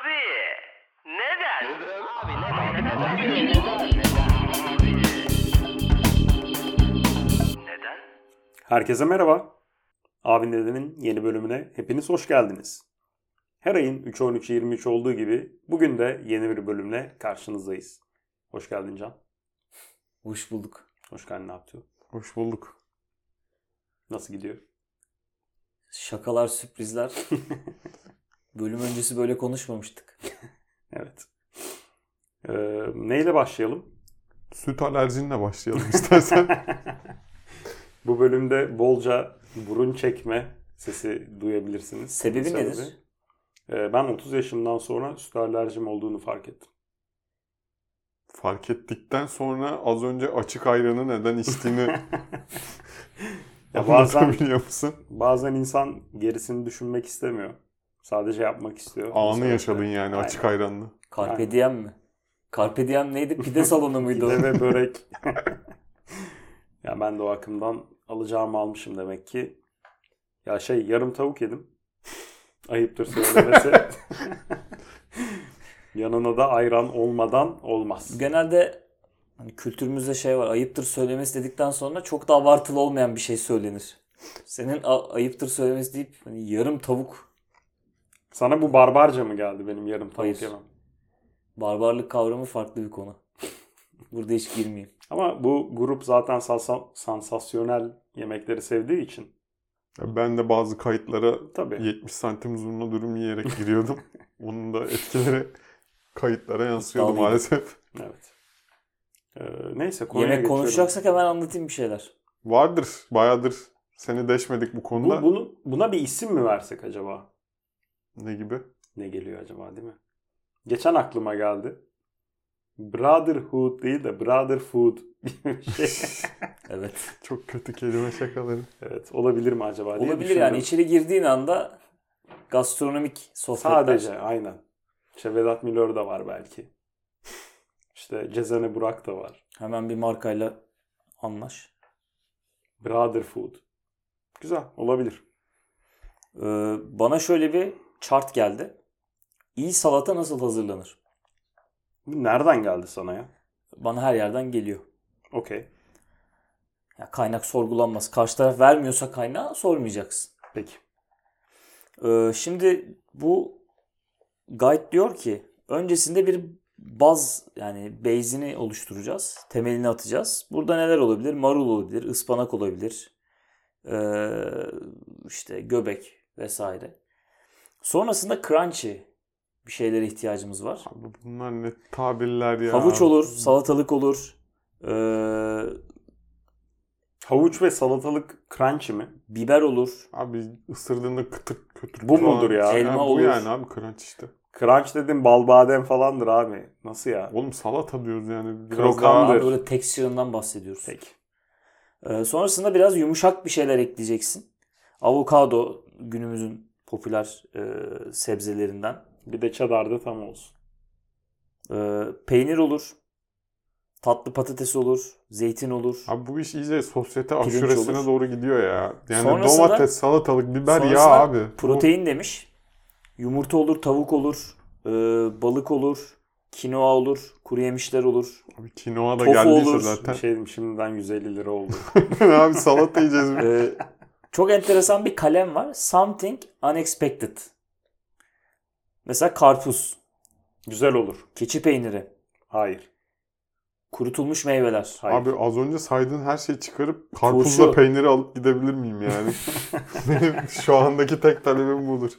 Abi neden? Abi neden? Neden? Herkese merhaba. Abi Neden'in yeni bölümüne hepiniz hoş geldiniz. Her ayın 3 13 23 olduğu gibi bugün de yeni bir bölümle karşınızdayız. Hoş geldin Can. Hoş bulduk. Hoş geldin ne yaptın? Hoş bulduk. Nasıl gidiyor? Şakalar, sürprizler. Bölüm öncesi böyle konuşmamıştık. Evet. Ee, neyle başlayalım? Süt alerjinle başlayalım istersen. Bu bölümde bolca burun çekme sesi duyabilirsiniz. Sebebi Sebebi, nedir? e, ben 30 yaşımdan sonra süt alerjim olduğunu fark ettim. Fark ettikten sonra az önce açık ayranı neden içtiğini Ya bazen musun? bazen insan gerisini düşünmek istemiyor. Sadece yapmak istiyor. Anı yaşadın yani Aynen. açık ayranla. Carpe diem mi? Carpe diem neydi? Pide salonu muydu? Pide ve börek. ya ben de o akımdan alacağımı almışım demek ki. Ya şey yarım tavuk yedim. Ayıptır söylemesi. Yanına da ayran olmadan olmaz. Genelde hani kültürümüzde şey var. Ayıptır söylemesi dedikten sonra çok da abartılı olmayan bir şey söylenir. Senin ayıptır söylemesi deyip hani yarım tavuk Sana bu barbarca mı geldi benim yarım tavuk Hayır. yemem? barbarlık kavramı farklı bir konu. Burada hiç girmeyeyim. Ama bu grup zaten sansa- sansasyonel yemekleri sevdiği için Ya Ben de bazı kayıtlara tabii 70 santim uzunluğunda dürüm yiyerek giriyordum. Onun da etkileri kayıtlara yansıyordu maalesef. evet. Ee, neyse konuya Yemek geçiyorum. konuşacaksak hemen anlatayım bir şeyler. Vardır, bayağıdır seni deşmedik bu Bu, konuda. bunu, buna bir isim mi versek acaba? Ne gibi? Ne geliyor acaba değil mi? Geçen aklıma geldi. Brotherhood değil de Brother Food gibi bir şey. Evet. Çok kötü kelime şakaları. evet olabilir mi acaba diye Olabilir yani içeri girdiğin anda gastronomik sohbetler. Sadece aynen. İşte Vedat Milor da var belki. İşte Cezene Burak da var. Hemen bir markayla anlaş. Brother Food. Güzel olabilir. Ee, bana şöyle bir chart geldi. İyi salata nasıl hazırlanır? Bu nereden geldi sana ya? Bana her yerden geliyor. Okey. Ya kaynak sorgulanmaz. Karşı taraf vermiyorsa kaynağı sormayacaksın. Peki. Ee, şimdi bu guide diyor ki öncesinde bir baz yani base'ini oluşturacağız. Temelini atacağız. Burada neler olabilir? Marul olabilir, ıspanak olabilir. Ee, işte göbek vesaire. Sonrasında crunchy bir şeylere ihtiyacımız var. Abi bunlar ne tabirler ya. Havuç olur, salatalık olur. Ee, Havuç ve salatalık crunchy mi? biber olur. Abi ısırdığında kıtır kötür. Bu mudur ya? Elma bu olur. yani abi crunch işte. Crunch dedim bal badem falandır abi. Nasıl ya? Oğlum salata diyoruz yani. Biraz Krokandır. Abi böyle texture'ından bahsediyoruz. Peki. Ee, sonrasında biraz yumuşak bir şeyler ekleyeceksin. Avokado günümüzün popüler e, sebzelerinden. Bir de cheddar da tam olsun. Ee, peynir olur. Tatlı patates olur. Zeytin olur. Abi bu iş iyice sosyete Pirinç aşuresine olur. doğru gidiyor ya. Yani Sonrasında- domates, salatalık, biber ya abi. Protein demiş. Yumurta olur, tavuk olur, e, balık olur, kinoa olur, kuru yemişler olur. Bu- Abi kinoa da Tofu geldiyse olur. zaten. Bir şey diyeyim şimdiden 150 lira oldu. abi salata yiyeceğiz. Ee, çok enteresan bir kalem var. Something unexpected. Mesela karpuz, Güzel olur. keçi peyniri, Hayır. kurutulmuş meyveler. Hayır. Abi az önce saydığın her şeyi çıkarıp karpuzla Turşu. peyniri alıp gidebilir miyim yani? Benim şu andaki tek talebim budur.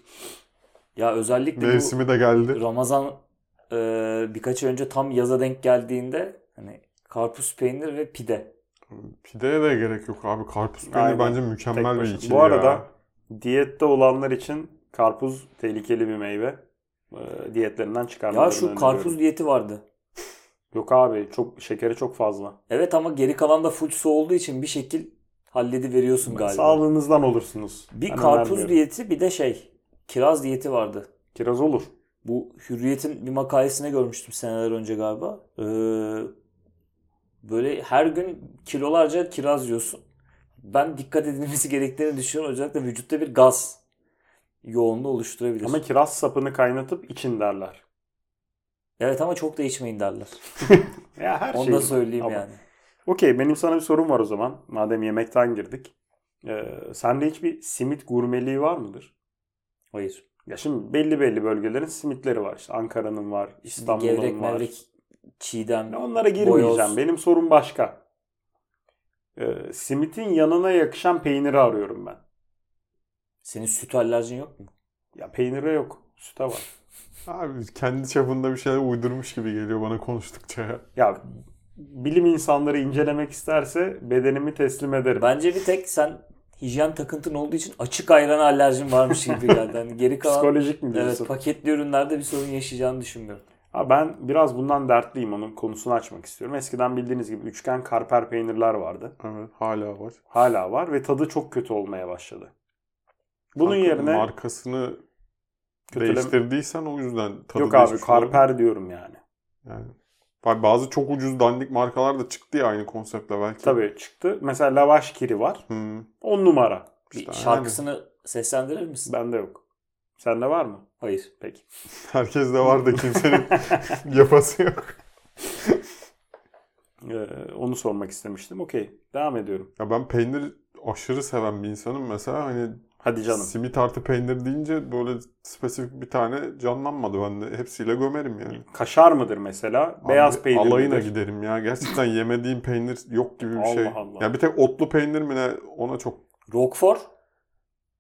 Ya özellikle Mevsimi de geldi. bu Ramazan e, birkaç ay önce tam yaza denk geldiğinde hani karpuz peynir ve pide. Pideye de gerek yok abi. Karpuz peyniri Aynen. bence Tek mükemmel bir ikili Bu arada ya. diyette olanlar için karpuz tehlikeli bir meyve. Ee, diyetlerinden Ya çıkarmalarını şu öneriyorum. karpuz diyeti vardı. Yok abi çok şekeri çok fazla. Evet ama geri kalan da full su olduğu için bir şekil halledi veriyorsun galiba. Sağlığınızdan olursunuz. Bir Ben karpuz diyeti bir de şey kiraz diyeti vardı. Kiraz olur. Bu Hürriyet'in bir makalesine görmüştüm seneler önce galiba. Ee, böyle her gün kilolarca kiraz yiyorsun. Ben dikkat edilmesi gerektiğini düşünüyorum. Özellikle vücutta bir gaz yoğunluğu oluşturabilir. Ama kiraz sapını kaynatıp için derler. Evet ama çok da içmeyin derler. Ya her Onu şey. da söyleyeyim Ama- yani. Okey benim sana bir sorum var o zaman. Madem yemekten girdik. Ee, sende hiçbir simit gurmeliği var mıdır? Hayır. Ya şimdi belli belli bölgelerin simitleri var. İşte Ankara'nın var, İstanbul'un gevrek, var. mevrek, çiğdem. Onlara girmeyeceğim. boyoz. Benim sorum başka. Ee, simitin yanına yakışan peyniri arıyorum ben. Senin süt alerjin yok mu? Ya peynire yok. Süte var. Abi kendi çapında bir şeyler uydurmuş gibi geliyor bana konuştukça ya. Ya bilim insanları incelemek isterse bedenimi teslim ederim. Bence bir tek sen hijyen takıntın olduğu için açık ayrana alerjin varmış gibi geldi. Yani geri kalan Psikolojik mi diyorsun? evet, paketli ürünlerde bir sorun yaşayacağını düşünmüyorum. Ha, ben biraz bundan dertliyim. Onun konusunu açmak istiyorum. Eskiden bildiğiniz gibi üçgen karper peynirler vardı. Evet hala var. Hala var ve tadı çok kötü olmaya başladı. Bunun Kanka, yerine markasını Kötüleme- değiştirdiysen o yüzden tadı yok abi değişmiş olabilir. karper diyorum yani. Yani. Bazı çok ucuz dandik markalar da çıktı ya aynı konseptle belki. Tabii çıktı. Mesela lavaş kiri var. Hmm. 10 numara. Bir İşte şarkısını seslendirir misin? Bende yok. Sende var mı? Hayır. Peki. Herkes de var da kimsenin yapası yok. Ee, onu sormak istemiştim. Okey. Devam ediyorum. Ya ben peynir aşırı seven bir insanım. Mesela hani Hadi canım. simit artı peynir deyince böyle spesifik bir tane canlanmadı bende. Hepsiyle gömerim yani. Kaşar mıdır mesela? Beyaz Abi, peynir Alayına midir? giderim ya. Gerçekten yemediğim peynir yok gibi bir şey. Allah Allah. Ya bir tek otlu peynir mi ne ona çok Roquefort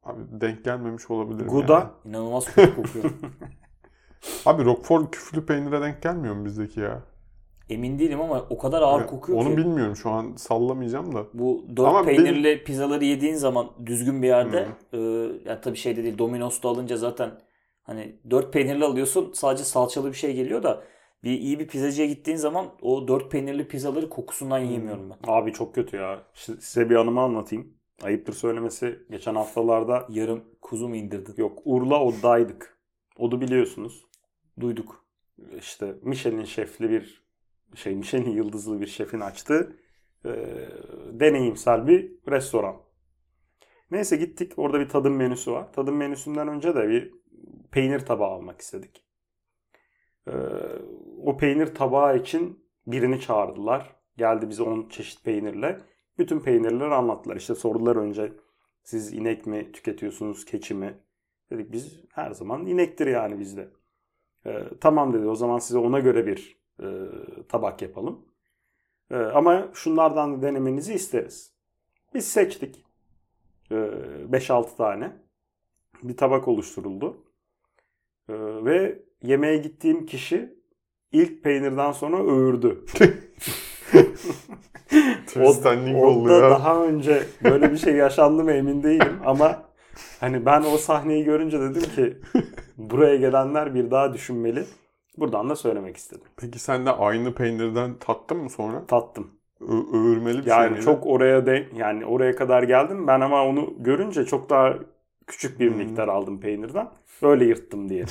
abi denk gelmemiş olabilir. Gouda. inanılmaz kötü kokuyor. Abi Roquefort küflü peynire denk gelmiyor mu bizdeki ya? Emin değilim ama o kadar ağır Ya, kokuyor Onu ki. bilmiyorum şu an sallamayacağım da. Bu dört Ama peynirli pizzaları yediğin zaman düzgün bir yerde e, yani tabii şeyde değil Domino's'ta alınca zaten hani dört peynirli alıyorsun sadece salçalı bir şey geliyor da bir iyi bir pizzacıya gittiğin zaman o dört peynirli pizzaları kokusundan yiyemiyorum ben. Abi çok kötü ya. Size bir anımı anlatayım. Ayıptır söylemesi. Geçen haftalarda Yarım kuzu mu indirdin? yok Urla Od'daydık. Od'u biliyorsunuz. Duyduk. İşte Michelin şefli bir şey Michelin yıldızlı bir şefin açtığı e, deneyimsel bir restoran. Neyse gittik. Orada bir tadım menüsü var. Tadım menüsünden önce de bir peynir tabağı almak istedik. E, o peynir tabağı için birini çağırdılar. Geldi bize 10 çeşit peynirle. Bütün peynirleri anlattılar. İşte sorular önce siz inek mi tüketiyorsunuz, keçi mi? Dedik biz her zaman inektir yani bizde. Ee, tamam dedi o zaman size ona göre bir e, tabak yapalım. Ee, ama şunlardan da denemenizi isteriz. Biz seçtik. Ee, 5-6 tane. Bir tabak oluşturuldu. Ee, ve yemeğe gittiğim kişi ilk peynirden sonra öğürdü. Twist ending ya. daha önce böyle bir şey yaşandı mı emin değilim ama hani ben o sahneyi görünce dedim ki buraya gelenler bir daha düşünmeli. Buradan da söylemek istedim. Peki sen de aynı peynirden tattın mı sonra? Tattım. Ö- öğürmeli bir şey Yani çok oraya de yani oraya kadar geldim ben ama onu görünce çok daha küçük bir Hmm. miktar aldım peynirden. Öyle yırttım diye.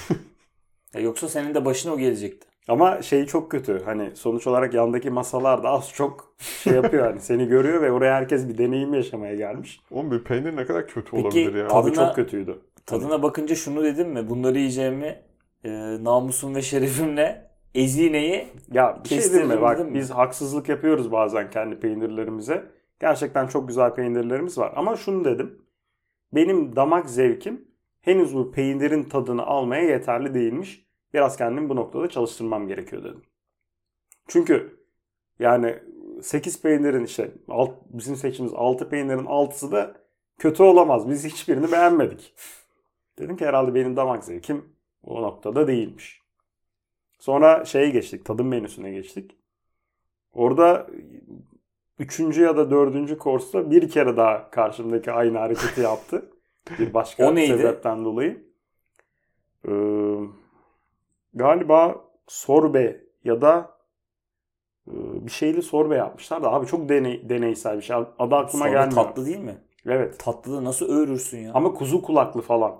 Ya yoksa senin de başına o gelecekti. Ama şey çok kötü. Hani sonuç olarak yandaki masalar da az çok şey yapıyor hani seni görüyor ve oraya herkes bir deneyim yaşamaya gelmiş. Oğlum bir peynir ne kadar kötü Peki, olabilir ya. tadı- Tadı Tadına- çok kötüydü. Tadına bakınca şunu dedim mi? Bunları yiyeceğimi e, namusum ve şerefimle ezineyi Ya bir şey mi? Bak mi? biz haksızlık yapıyoruz bazen kendi peynirlerimize. Gerçekten çok güzel peynirlerimiz var. Ama şunu dedim. Benim damak zevkim henüz bu peynirin tadını almaya yeterli değilmiş. Biraz kendimi bu noktada çalıştırmam gerekiyor dedim. Çünkü yani 8 peynirin işte alt, bizim seçimiz 6 peynirin 6'sı da kötü olamaz. Biz hiçbirini beğenmedik. Dedim ki herhalde benim damak zevkim o noktada değilmiş. Sonra şeye geçtik. Tadım menüsüne geçtik. Orada üçüncü ya da dördüncü korsta bir kere daha karşımdaki aynı hareketi yaptı. Bir başka O neydi? sebepten dolayı. Ee, galiba sorbe ya da e, bir şeyli sorbe yapmışlar da abi çok deney, deneysel bir şey. Adı aklıma sonra gelmiyor. tatlı değil mi? Evet. Tatlı nasıl öğürürsün ya? Ama kuzu kulaklı falan.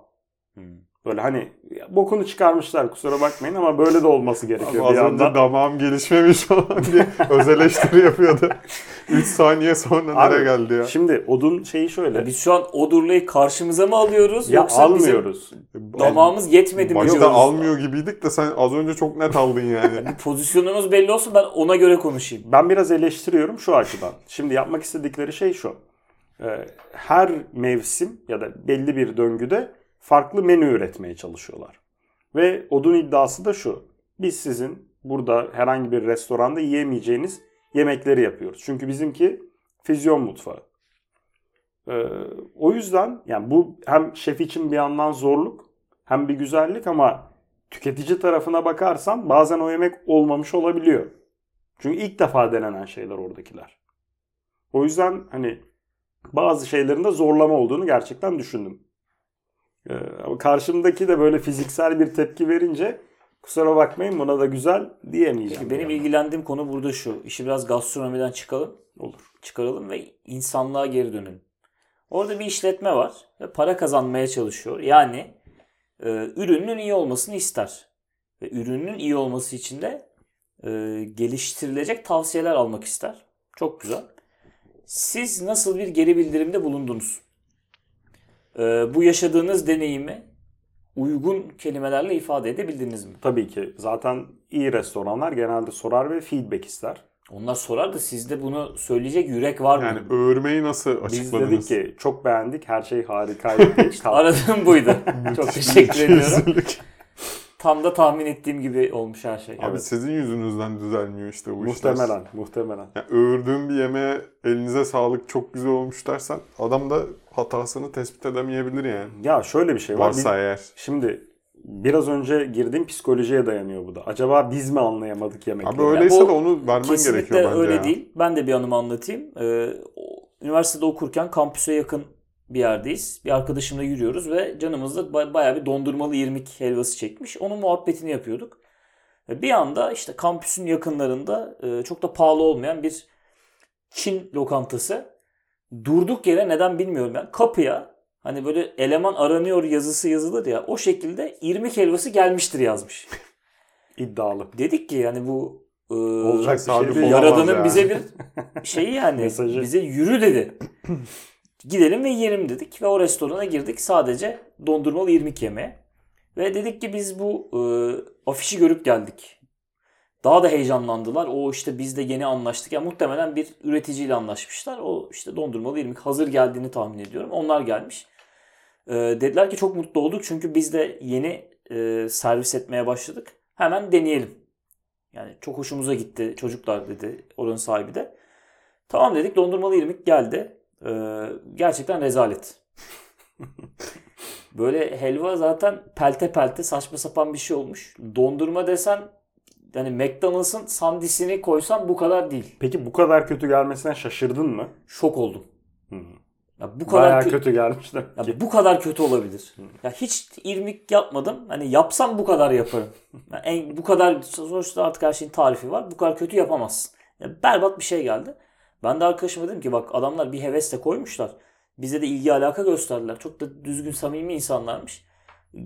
Hmm. Böyle hani ya bokunu çıkarmışlar kusura bakmayın ama böyle de olması gerekiyor Ama bir az önce yandan. damağım gelişmemiş falan diye öz eleştiri yapıyordu. 3 saniye sonra Abi, nereye geldi ya? Şimdi odun şeyi şöyle. Ya biz şu an Odurlu'yu karşımıza mı alıyoruz ya yoksa bizim almıyoruz. damağımız yetmedi mi Başta diyoruz? almıyor gibiydik de sen az önce çok net aldın yani. Pozisyonumuz belli olsun ben ona göre konuşayım. Ben biraz eleştiriyorum şu açıdan. Şimdi yapmak istedikleri şey şu. Ee, Her mevsim ya da belli bir döngüde farklı menü üretmeye çalışıyorlar. Ve odun iddiası da şu. Biz sizin burada herhangi bir restoranda yiyemeyeceğiniz yemekleri yapıyoruz. Çünkü bizimki füzyon mutfağı. Ee, o yüzden yani bu hem şef için bir yandan zorluk hem bir güzellik ama tüketici tarafına bakarsan bazen o yemek olmamış olabiliyor. Çünkü ilk defa denenen şeyler oradakiler. O yüzden hani bazı şeylerin de zorlama olduğunu gerçekten düşündüm. Ee, ama karşımdaki de böyle fiziksel bir tepki verince kusura bakmayın buna da güzel diyemeyeceğim. Peki benim yani. ilgilendiğim konu burada şu. İşi biraz gastronomiden çıkalım. Olur. Çıkaralım ve insanlığa geri dönelim. Orada bir işletme var ve para kazanmaya çalışıyor. Yani e, ürünün iyi olmasını ister. Ve ürünün iyi olması için de e, geliştirilecek tavsiyeler almak ister. Çok güzel. Siz nasıl bir geri bildirimde bulundunuz? E, bu yaşadığınız deneyimi uygun kelimelerle ifade edebildiniz mi? Tabii ki zaten iyi restoranlar genelde sorar ve feedback ister. Onlar sorar da sizde bunu söyleyecek yürek var mı? Yani öğürmeyi nasıl Biz açıkladınız? dedik ki çok beğendik her şey harikaydı. Kalk. Aradığım buydu. Çok teşekkür ediyorum. Tam da tahmin ettiğim gibi olmuş her şey. Abi sizin yüzünüzden düzelmiyor işte bu işler. muhtemelen, muhtemelen. Yani öğürdüğün bir yemeğe elinize sağlık çok güzel olmuş dersen adam da hatasını tespit edemeyebilir yani. Ya şöyle bir şey var. Varsa Biz- eğer. Şimdi biraz önce girdiğim psikolojiye dayanıyor bu da. Acaba biz mi anlayamadık yemekleri? Abi öyleyse bu de onu vermen Kesinlikle gerekiyor bence öyle ya. değil. Ben de bir anımı anlatayım. Ee, üniversitede okurken kampüse yakın bir yerdeyiz. Bir arkadaşımla yürüyoruz ve canımızda ba- bayağı bir dondurmalı irmik helvası çekmiş. Onun muhabbetini yapıyorduk. Ve bir anda işte kampüsün yakınlarında e, çok da pahalı olmayan bir Çin lokantası. Durduk yere neden bilmiyorum ben. Kapıya hani böyle eleman aranıyor yazısı yazılır ya o şekilde irmik helvası gelmiştir yazmış. İddialı. Dedik ki yani bu e, Olacak şey Yaradan'ın yani. bize bir şeyi yani Mesajı. bize yürü dedi. Gidelim ve yiyelim dedik ve o restorana girdik sadece dondurmalı irmik yemeye. Ve dedik ki biz bu e, afişi görüp geldik. Daha da heyecanlandılar. O işte biz de yeni anlaştık. Ya muhtemelen bir üreticiyle anlaşmışlar. O işte dondurmalı irmik hazır geldiğini tahmin ediyorum. Onlar gelmiş. E, dediler ki çok mutlu olduk çünkü biz de yeni e, servis etmeye başladık. Hemen deneyelim. Yani çok hoşumuza gitti çocuklar dedi oranın sahibi de. Tamam dedik dondurmalı irmik geldi. Ee, gerçekten rezalet. Böyle helva zaten pelte pelte saçma sapan bir şey olmuş. Dondurma desen yani McDonald's'ın sandisini koysan bu kadar değil. Peki bu kadar kötü gelmesine şaşırdın mı? Şok oldum. Hı. Ya bu kadar Bayağı kö- kötü gelmiş demek Ya bu kadar kötü olabilir. Ya hiç irmik yapmadım. Hani yapsam bu kadar yaparım. Yani en, bu kadar sonuçta artık her şeyin tarifi var. Bu kadar kötü yapamazsın. Ya berbat bir şey geldi. Ben de arkadaşıma dedim ki bak adamlar bir hevesle koymuşlar. Bize de ilgi alaka gösterdiler. Çok da düzgün samimi insanlarmış.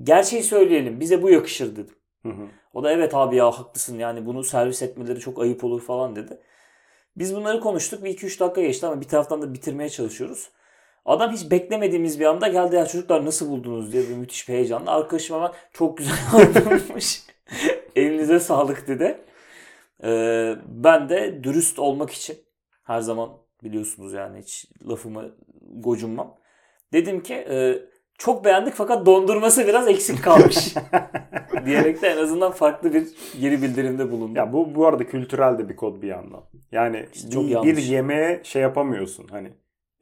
Gerçeği söyleyelim. Bize bu yakışır dedim. Hı hı. O da evet abi ya haklısın yani bunu servis etmeleri çok ayıp olur falan dedi. Biz bunları konuştuk. Bir 2-3 dakika geçti ama bir taraftan da bitirmeye çalışıyoruz. Adam hiç beklemediğimiz bir anda geldi ya çocuklar nasıl buldunuz diye bir müthiş bir heyecanla. Arkadaşım ama çok güzel olmuş. Elinize sağlık dedi. Ee, ben de dürüst olmak için her zaman biliyorsunuz yani hiç lafımı gocunmam. Dedim ki e, çok beğendik fakat dondurması biraz eksik kalmış. diyerek de en azından farklı bir geri bildirimde bulundum. Ya bu bu arada kültürel de bir kod bir yandan. Yani İşte çok bir, yanlış. bir yemeğe şey yapamıyorsun hani.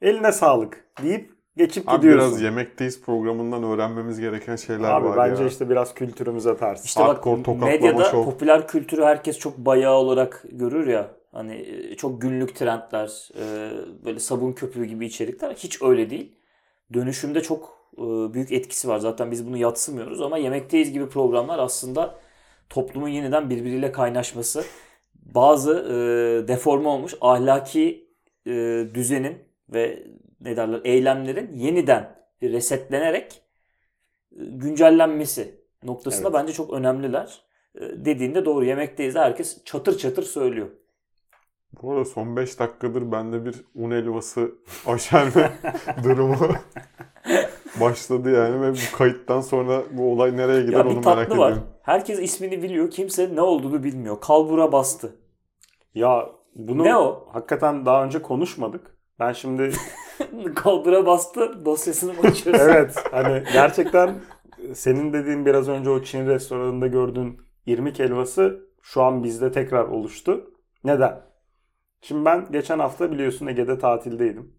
Eline sağlık deyip geçip Abi gidiyorsun. biraz Yemekteyiz programından öğrenmemiz gereken şeyler Abi var bence ya. işte biraz kültürümüze ters. İşte bak Hardcore tokatlama medyada şov. popüler kültürü herkes çok bayağı olarak görür ya. Hani e, çok günlük trendler, e, böyle sabun köpüğü gibi içerikler hiç öyle değil. Dönüşümde çok e, büyük etkisi var. Zaten biz bunu yatsımıyoruz ama Yemekteyiz gibi programlar aslında toplumun yeniden birbiriyle kaynaşması, bazı deforme olmuş ahlaki düzenin ve ne derler eylemlerin yeniden resetlenerek güncellenmesi noktasında Evet. bence çok önemliler. Dediğinde doğru yemekteyiz herkes çatır çatır söylüyor. Bu arada son 5 dakikadır bende bir un helvası aşerme durumu başladı yani ve bu kayıttan sonra bu olay nereye gider Ya onu bir merak tatlı var. ediyorum. Herkes ismini biliyor. Kimse ne olduğunu bilmiyor. Kalbura bastı. Ya bunu Ne o? hakikaten daha önce konuşmadık. Ben şimdi Kalbura bastı dosyasını açıyoruz? evet hani gerçekten senin dediğin biraz önce o Çin restoranında gördüğün irmik helvası şu an bizde tekrar oluştu. Neden? Şimdi ben geçen hafta biliyorsun Ege'de tatildeydim.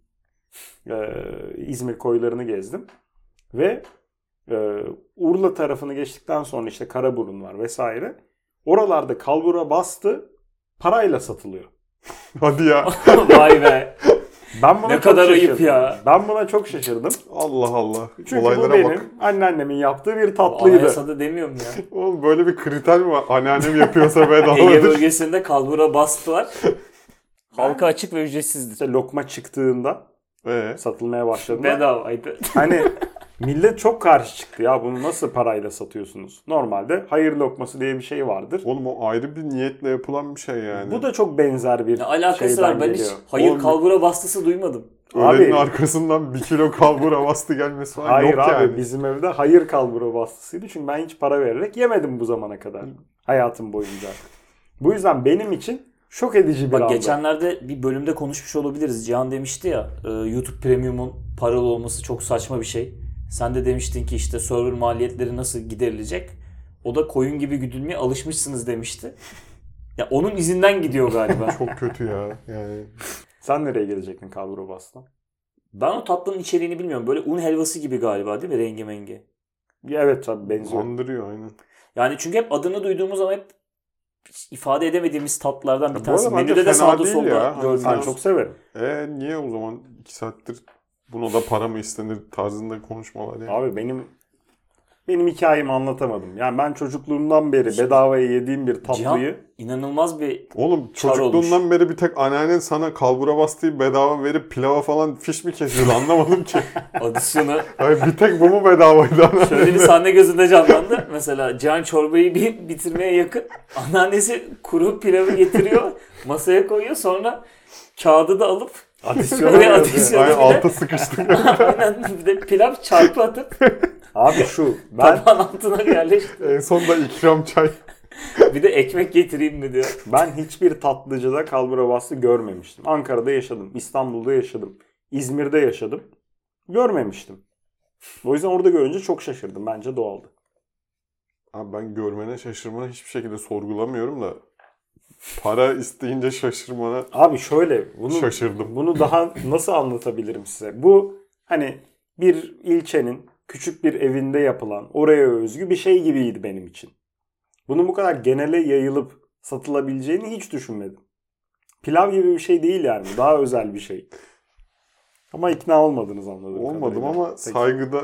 Ee, İzmir koylarını gezdim. Ve e, Urla tarafını geçtikten sonra işte Karaburun var vesaire. Oralarda kalbura bastı parayla satılıyor. Hadi ya. Vay be. Ben buna Ne çok kadar ayıp şaşırdım. ya. Ben buna çok şaşırdım. Allah Allah. Çünkü bu Olaylara benim bak. anneannemin yaptığı bir tatlıydı. Anayasada demiyorum ya. Oğlum böyle bir kriter mi var? Anneannem yapıyorsa Ege bedavadır. bölgesinde kalbura bastılar. Halka açık ve ücretsizdir. İşte lokma çıktığında Ee, satılmaya başladığında Bedavaydı. hani millet çok karşı çıktı ya bunu nasıl parayla satıyorsunuz? Normalde hayır lokması diye bir şey vardır. oğlum o ayrı bir niyetle yapılan bir şey yani. Bu da çok benzer bir Ne alakası şeyden var? Ben hiç geliyor. hayır Oğlum- kalbura bastısı duymadım. Öğlenin Abi- arkasından bir kilo kalbura bastı gelmesi falan Hayır yok abi yani. bizim evde hayır kalbura bastısıydı. Çünkü ben hiç para vererek yemedim bu zamana kadar. Hayatım boyunca. Bu yüzden benim için şok edici bir Bak andı. geçenlerde bir bölümde konuşmuş olabiliriz. Cihan demişti ya e, YouTube Premium'un paralı olması çok saçma bir şey. Sen de demiştin ki işte server maliyetleri nasıl giderilecek? O da koyun gibi güdülmeye alışmışsınız demişti. Ya onun izinden gidiyor galiba. Çok kötü ya. Yani Sen nereye gelecektin kalbura bastan? ben o tatlının içeriğini bilmiyorum. Böyle un helvası gibi galiba değil mi? Rengi mengi. Ya Evet tabii benziyor. andırıyor aynen. Yani çünkü hep adını duyduğumuz ama hep ifade edemediğimiz tatlardan bir tanesi. Menüde de sağda değil solda ya. Hani gördüğünüz. Ben çok severim. E niye o zaman iki saattir buna da para mı istenir tarzında konuşmalar yani. Abi benim benim hikayemi anlatamadım. Yani ben çocukluğumdan beri bedavaya yediğim bir tatlıyı Cihan inanılmaz bir Oğlum çocukluğundan beri bir tek anneannen sana kalbura bastığı bedava verip pilava falan fiş mi kesiyordu anlamadım ki. adisyonu Ay bir tek bu mu bedavaydı anneanne? Şöyle bir sahne gözünde canlandı. Mesela Cihan çorbayı bir bitirmeye yakın. Anneannesi kuru pilavı getiriyor. Masaya koyuyor. Sonra kağıdı da alıp adisyona Oraya yazıyor. adisyon- Ay bir de- alta sıkıştık. aynen bir de pilav çarpı atıp Abi şu ben tabağın altına yerleştir. en son da ikram çay. Bir de ekmek getireyim mi diyor. ben hiçbir tatlıcıda kalbura bastı görmemiştim. Ankara'da yaşadım, İstanbul'da yaşadım, İzmir'de yaşadım. Görmemiştim. O yüzden orada görünce çok şaşırdım. Bence doğaldı. Abi ben görmene şaşırmana hiçbir şekilde sorgulamıyorum da para isteyince şaşırmana Abi şöyle bunu şaşırdım. Bunu daha nasıl anlatabilirim size? Bu hani bir ilçenin küçük bir evinde yapılan oraya özgü bir şey gibiydi benim için. Bunun bu kadar genele yayılıp satılabileceğini hiç düşünmedim. Pilav gibi bir şey değil yani. Daha özel bir şey. Ama ikna olmadınız anladım. Olmadım ama Peki. saygıda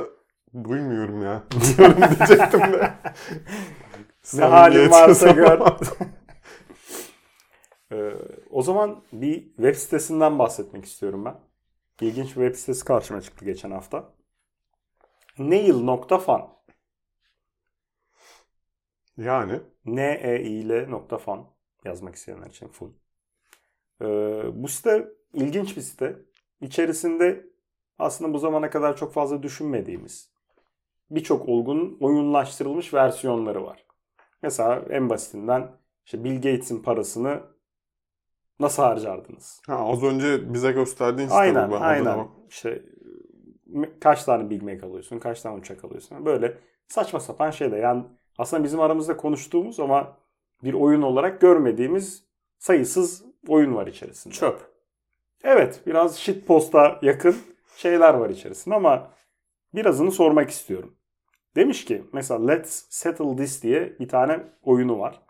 duymuyorum ya. Duyuyorum diyecektim de. Ne halin varsa gör. Ee, o zaman bir web sitesinden bahsetmek istiyorum ben. İlginç bir web sitesi karşıma çıktı geçen hafta. Nail.fan Yani n e i l nokta fan yazmak isteyenler için full. Ee, bu site ilginç bir site. İçerisinde aslında bu zamana kadar çok fazla düşünmediğimiz birçok olgunun oyunlaştırılmış versiyonları var. Mesela en basitinden işte Bill Gates'in parasını nasıl harcardınız? ha, az önce bize gösterdiğin site Aynen. Ben aynen. bak- İşte kaç tane Big Mac alıyorsun, kaç tane uçak alıyorsun. Böyle saçma sapan şeyler. Yani aslında bizim aramızda konuştuğumuz ama bir oyun olarak görmediğimiz sayısız oyun var içerisinde. Çöp. Evet, biraz shitpost'a yakın şeyler var içerisinde ama birazını sormak istiyorum. Demiş ki mesela Let's Settle This diye bir tane oyunu var.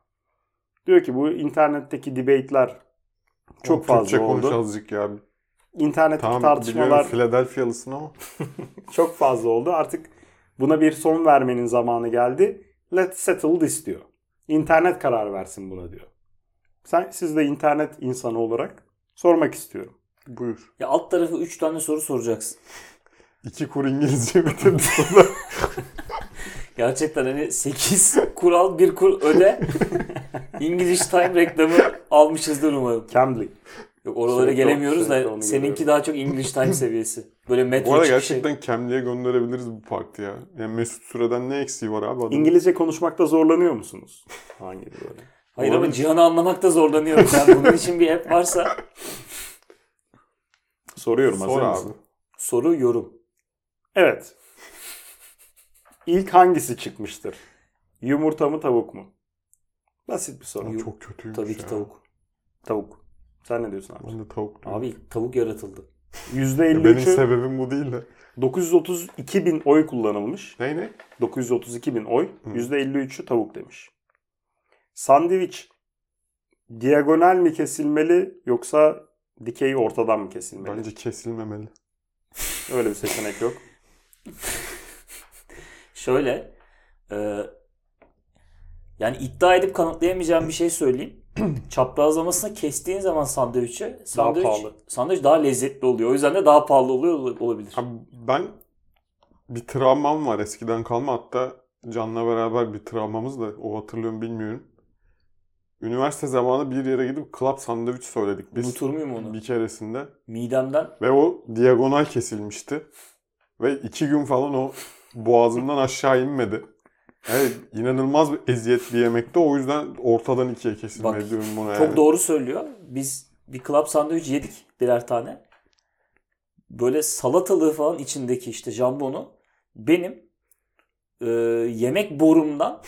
Diyor ki bu internetteki debate'ler çok Oğlum, fazla Türkçe konuş oldu. azıcık ya. İnternetteki Tamam tartışmalar Philadelphia'lısın ama. çok fazla oldu. Artık buna bir son vermenin zamanı geldi. Let's settle this diyor. İnternet karar versin buna diyor. Sen siz de internet insanı olarak sormak istiyorum. Buyur. Ya alt tarafı 3 tane soru soracaksın. İki kur İngilizce bitirdi sonra. Gerçekten hani 8 kural bir kur öde. English Time reklamı almışızdır umarım. Cambly. Yok oralara Sürekli- gelemiyoruz sürekli da seninki görüyorum. daha çok English Time seviyesi. Böyle Bu metro arada çıkışı. gerçekten Cambly'e gönderebiliriz bu parti ya. Yani Mesut Süre'den ne eksiği var abi adamın? İngilizce konuşmakta zorlanıyor musunuz? Hangi böyle? Hayır ama. Cihan'ı anlamakta zorlanıyorum. Yani bunun için bir app varsa Soruyorum Sor abi. soru yorum. Evet. İlk hangisi çıkmıştır? Yumurta mı tavuk mu? Basit bir soru. Ama çok kötüymüş Tabii ki ya. tavuk. Tavuk. Sen ne diyorsun abi? Ben de tavuk diyorum. Abi tavuk yaratıldı. Ya Benim %53'ü sebebim bu değil de. 932 bin oy kullanılmış. Ne ne? 932 bin oy. Hı. %53'ü tavuk demiş. Sandviç diagonal mi kesilmeli yoksa dikey ortadan mı kesilmeli? Bence kesilmemeli. Öyle bir seçenek yok. Şöyle e, yani iddia edip kanıtlayamayacağım bir şey söyleyeyim. Çaprazlamasını kestiğin zaman sandviçi sandviç, pahalı. sandviç daha lezzetli oluyor. O yüzden de daha pahalı oluyor olabilir. Abi ben bir travmam var eskiden kalma. Hatta Can'la beraber bir travmamız da o hatırlıyorum bilmiyorum. Üniversite zamanı bir yere gidip club sandviç söyledik biz. Unutur muyum onu? Bir keresinde. Midemden Ve o diagonal kesilmişti. Ve iki gün falan o boğazımdan aşağı inmedi. Evet, inanılmaz bir eziyet bir yemekti. O yüzden ortadan ikiye kesilme Bak, diyorum buna çok yani. doğru söylüyor. Biz bir club sandviç yedik birer tane. Böyle salatalığı falan içindeki işte jambonu benim e, yemek borumdan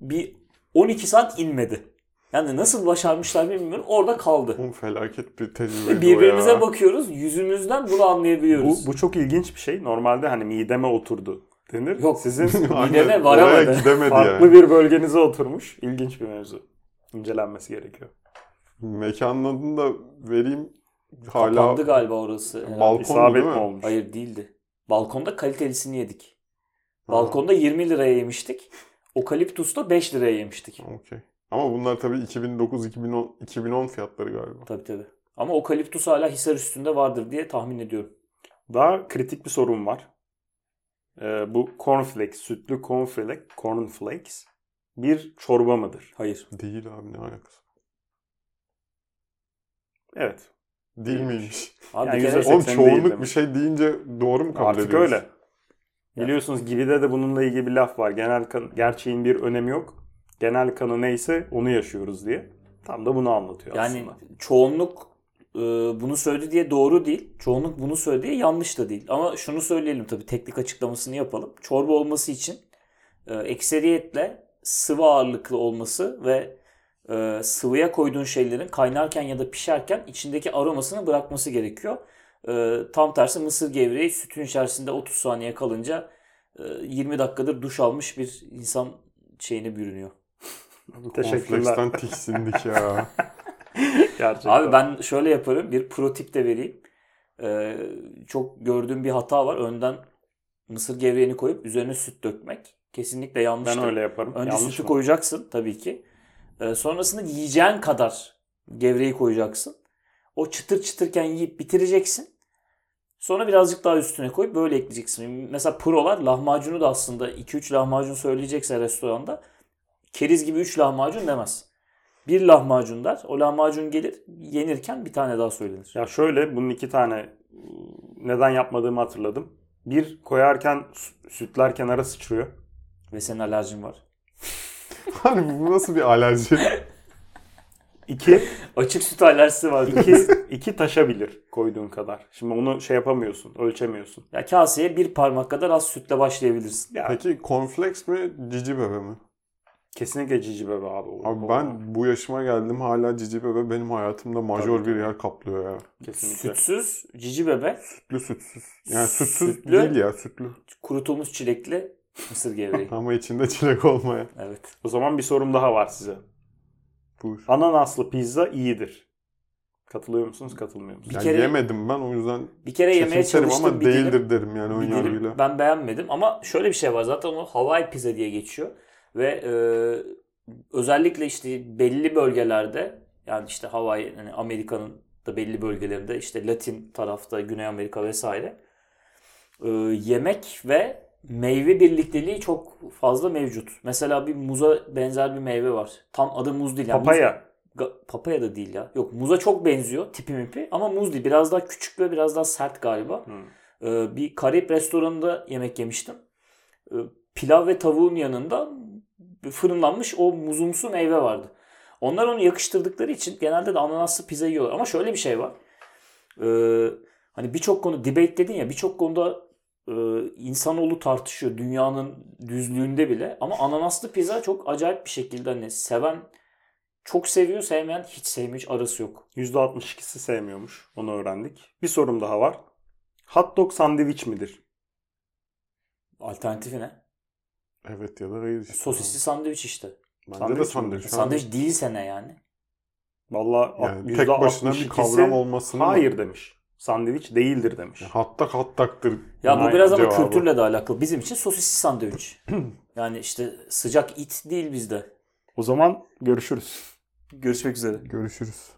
bir 12 saat inmedi. Yani nasıl başarmışlar bilmiyorum. Orada kaldı. Oğlum felaket bir o birbirimize ya. bakıyoruz. Yüzümüzden bunu Bu, anlayabiliyoruz. bu çok ilginç bir şey. Normalde hani mideme oturdu denir. Yok. Sizin Mideme varamadı. gidemedi farklı yani. bir bölgenize oturmuş. İlginç bir mevzu. İncelenmesi gerekiyor. Mekanın adını da vereyim. Hala Kapandı galiba orası. Balkon İsabet değil mi olmuş? Hayır değildi. Balkonda kalitelisini yedik. Ha, Balkonda 20 liraya yemiştik. Okaliptus'ta 5 liraya yemiştik. Okey. Ama bunlar tabii 2009-2010 2010 fiyatları galiba. Tabii tabii. Ama okaliptus hala Hisar üstünde vardır diye tahmin ediyorum. Daha kritik bir sorun var. Ee, bu cornflakes, sütlü cornflakes, cornflakes bir çorba mıdır? Hayır. Değil abi ne alakası. Evet. Değil Değilmiş. miymiş? Abi Yani kere Oğlum değil çoğunluk bir şey deyince doğru mu kabul Artık ediyoruz? öyle. Biliyorsunuz Gibi'de de bununla ilgili bir laf var. Genel kan- gerçeğin bir önemi yok. Genel kanı neyse onu yaşıyoruz diye. Tam da bunu anlatıyor yani aslında. çoğunluk e, bunu söyledi diye doğru değil. Çoğunluk bunu söyledi diye yanlış da değil. Ama şunu söyleyelim tabii teknik açıklamasını yapalım. Çorba olması için e, ekseriyetle sıvı ağırlıklı olması ve e, sıvıya koyduğun şeylerin kaynarken ya da pişerken içindeki aromasını bırakması gerekiyor. E, tam tersi mısır gevreği sütün içerisinde 30 saniye kalınca e, 20 dakikadır duş almış bir insan şeyine bürünüyor. Teşekkürler. Cornflakes'ten tiksindik ya. Gerçekten. Abi ben şöyle yaparım. Bir pro tip de vereyim. Ee, çok gördüğüm bir hata var. Önden mısır gevreğini koyup üzerine süt dökmek. Kesinlikle ben yanlıştır. öyle yaparım. Önce Yanlış sütü mı? koyacaksın tabii ki. Ee, sonrasında yiyeceğin kadar gevreği koyacaksın. O çıtır çıtırken yiyip bitireceksin. Sonra birazcık daha üstüne koyup böyle ekleyeceksin. Mesela prolar lahmacunu da aslında 2-3 lahmacun söyleyecekse restoranda keriz gibi 3 lahmacun demez. Bir lahmacun der. O lahmacun gelir yenirken bir tane daha söylenir. Ya şöyle bunun iki tane neden yapmadığımı hatırladım. Bir koyarken sü- sütler kenara sıçrıyor. Ve senin alerjin var. Hani bu nasıl bir alerji? İki, Açık süt alerjisi var. iki, iki taşabilir koyduğun kadar. Şimdi onu şey yapamıyorsun, ölçemiyorsun. ya kaseye bir parmak kadar az sütle başlayabilirsin. Ya Peki cornflakes mi cici bebe mi? Kesinlikle cici bebe abi. O- Abi o- ben bu yaşıma geldim hala cici bebe benim hayatımda majör Tabii, bir tabii. yer kaplıyor ya. kesinlikle. Sütsüz cici bebe, Sütlü sütsüz. Yani sütsüz Sütlü. değil ya sütlü. kurutulmuş çilekli mısır gevreği. Ama içinde çilek olmayan. evet. O zaman bir sorum daha var size. Buyur. Ananaslı pizza iyidir. Katılıyor musunuz, katılmıyor musunuz? Yani kere- yemedim ben o yüzden Bir kere yemeye çalıştım ama bir dilim. değildir derim yani ön Bir dilim yargıyla. ben beğenmedim ama şöyle bir şey var zaten o Hawaii pizza diye geçiyor ve e, özellikle işte belli bölgelerde yani işte Hawaii hani Amerika'nın da belli bölgelerinde işte Latin tarafta Güney Amerika vesaire e, yemek ve meyve birlikteliği çok fazla mevcut. Mesela bir muza benzer bir meyve var. Tam adı muz değil. Yani muz- Papaya. Ga- papaya da değil ya. Yok muza çok benziyor tipi mipi ama muz değil. Biraz daha küçük ve biraz daha sert galiba. Hı. Ee, bir Karayip restoranında yemek yemiştim. Ee, pilav ve tavuğun yanında fırınlanmış o muzumsu meyve vardı. Onlar onu yakıştırdıkları için genelde de ananaslı pizza yiyorlar. Ama şöyle bir şey var. Ee, hani birçok konu debate dedin ya birçok konuda e, insanoğlu tartışıyor dünyanın düzlüğünde bile. Ama ananaslı pizza çok acayip bir şekilde hani seven çok seviyor, sevmeyen hiç sevmiyor, hiç arası yok. %62'si sevmiyormuş. Onu öğrendik. Bir sorum daha var. Hot dog sandviç midir? Alternatifi ne? Evet ya da hayır işte. Sosisli sandviç işte. Bence Sandviç de mi? sandviç. An- Sandviç değilse ne yani? Vallahi Yani %62'si tek başına bir kavram olmasını hayır demiş. Sandviç değildir demiş. Hattak hattaktır. Ya bu biraz ama cevabı. kültürle de alakalı. Bizim için sosisli sandviç. yani işte sıcak it değil bizde. O zaman görüşürüz. Görüşmek üzere. Görüşürüz.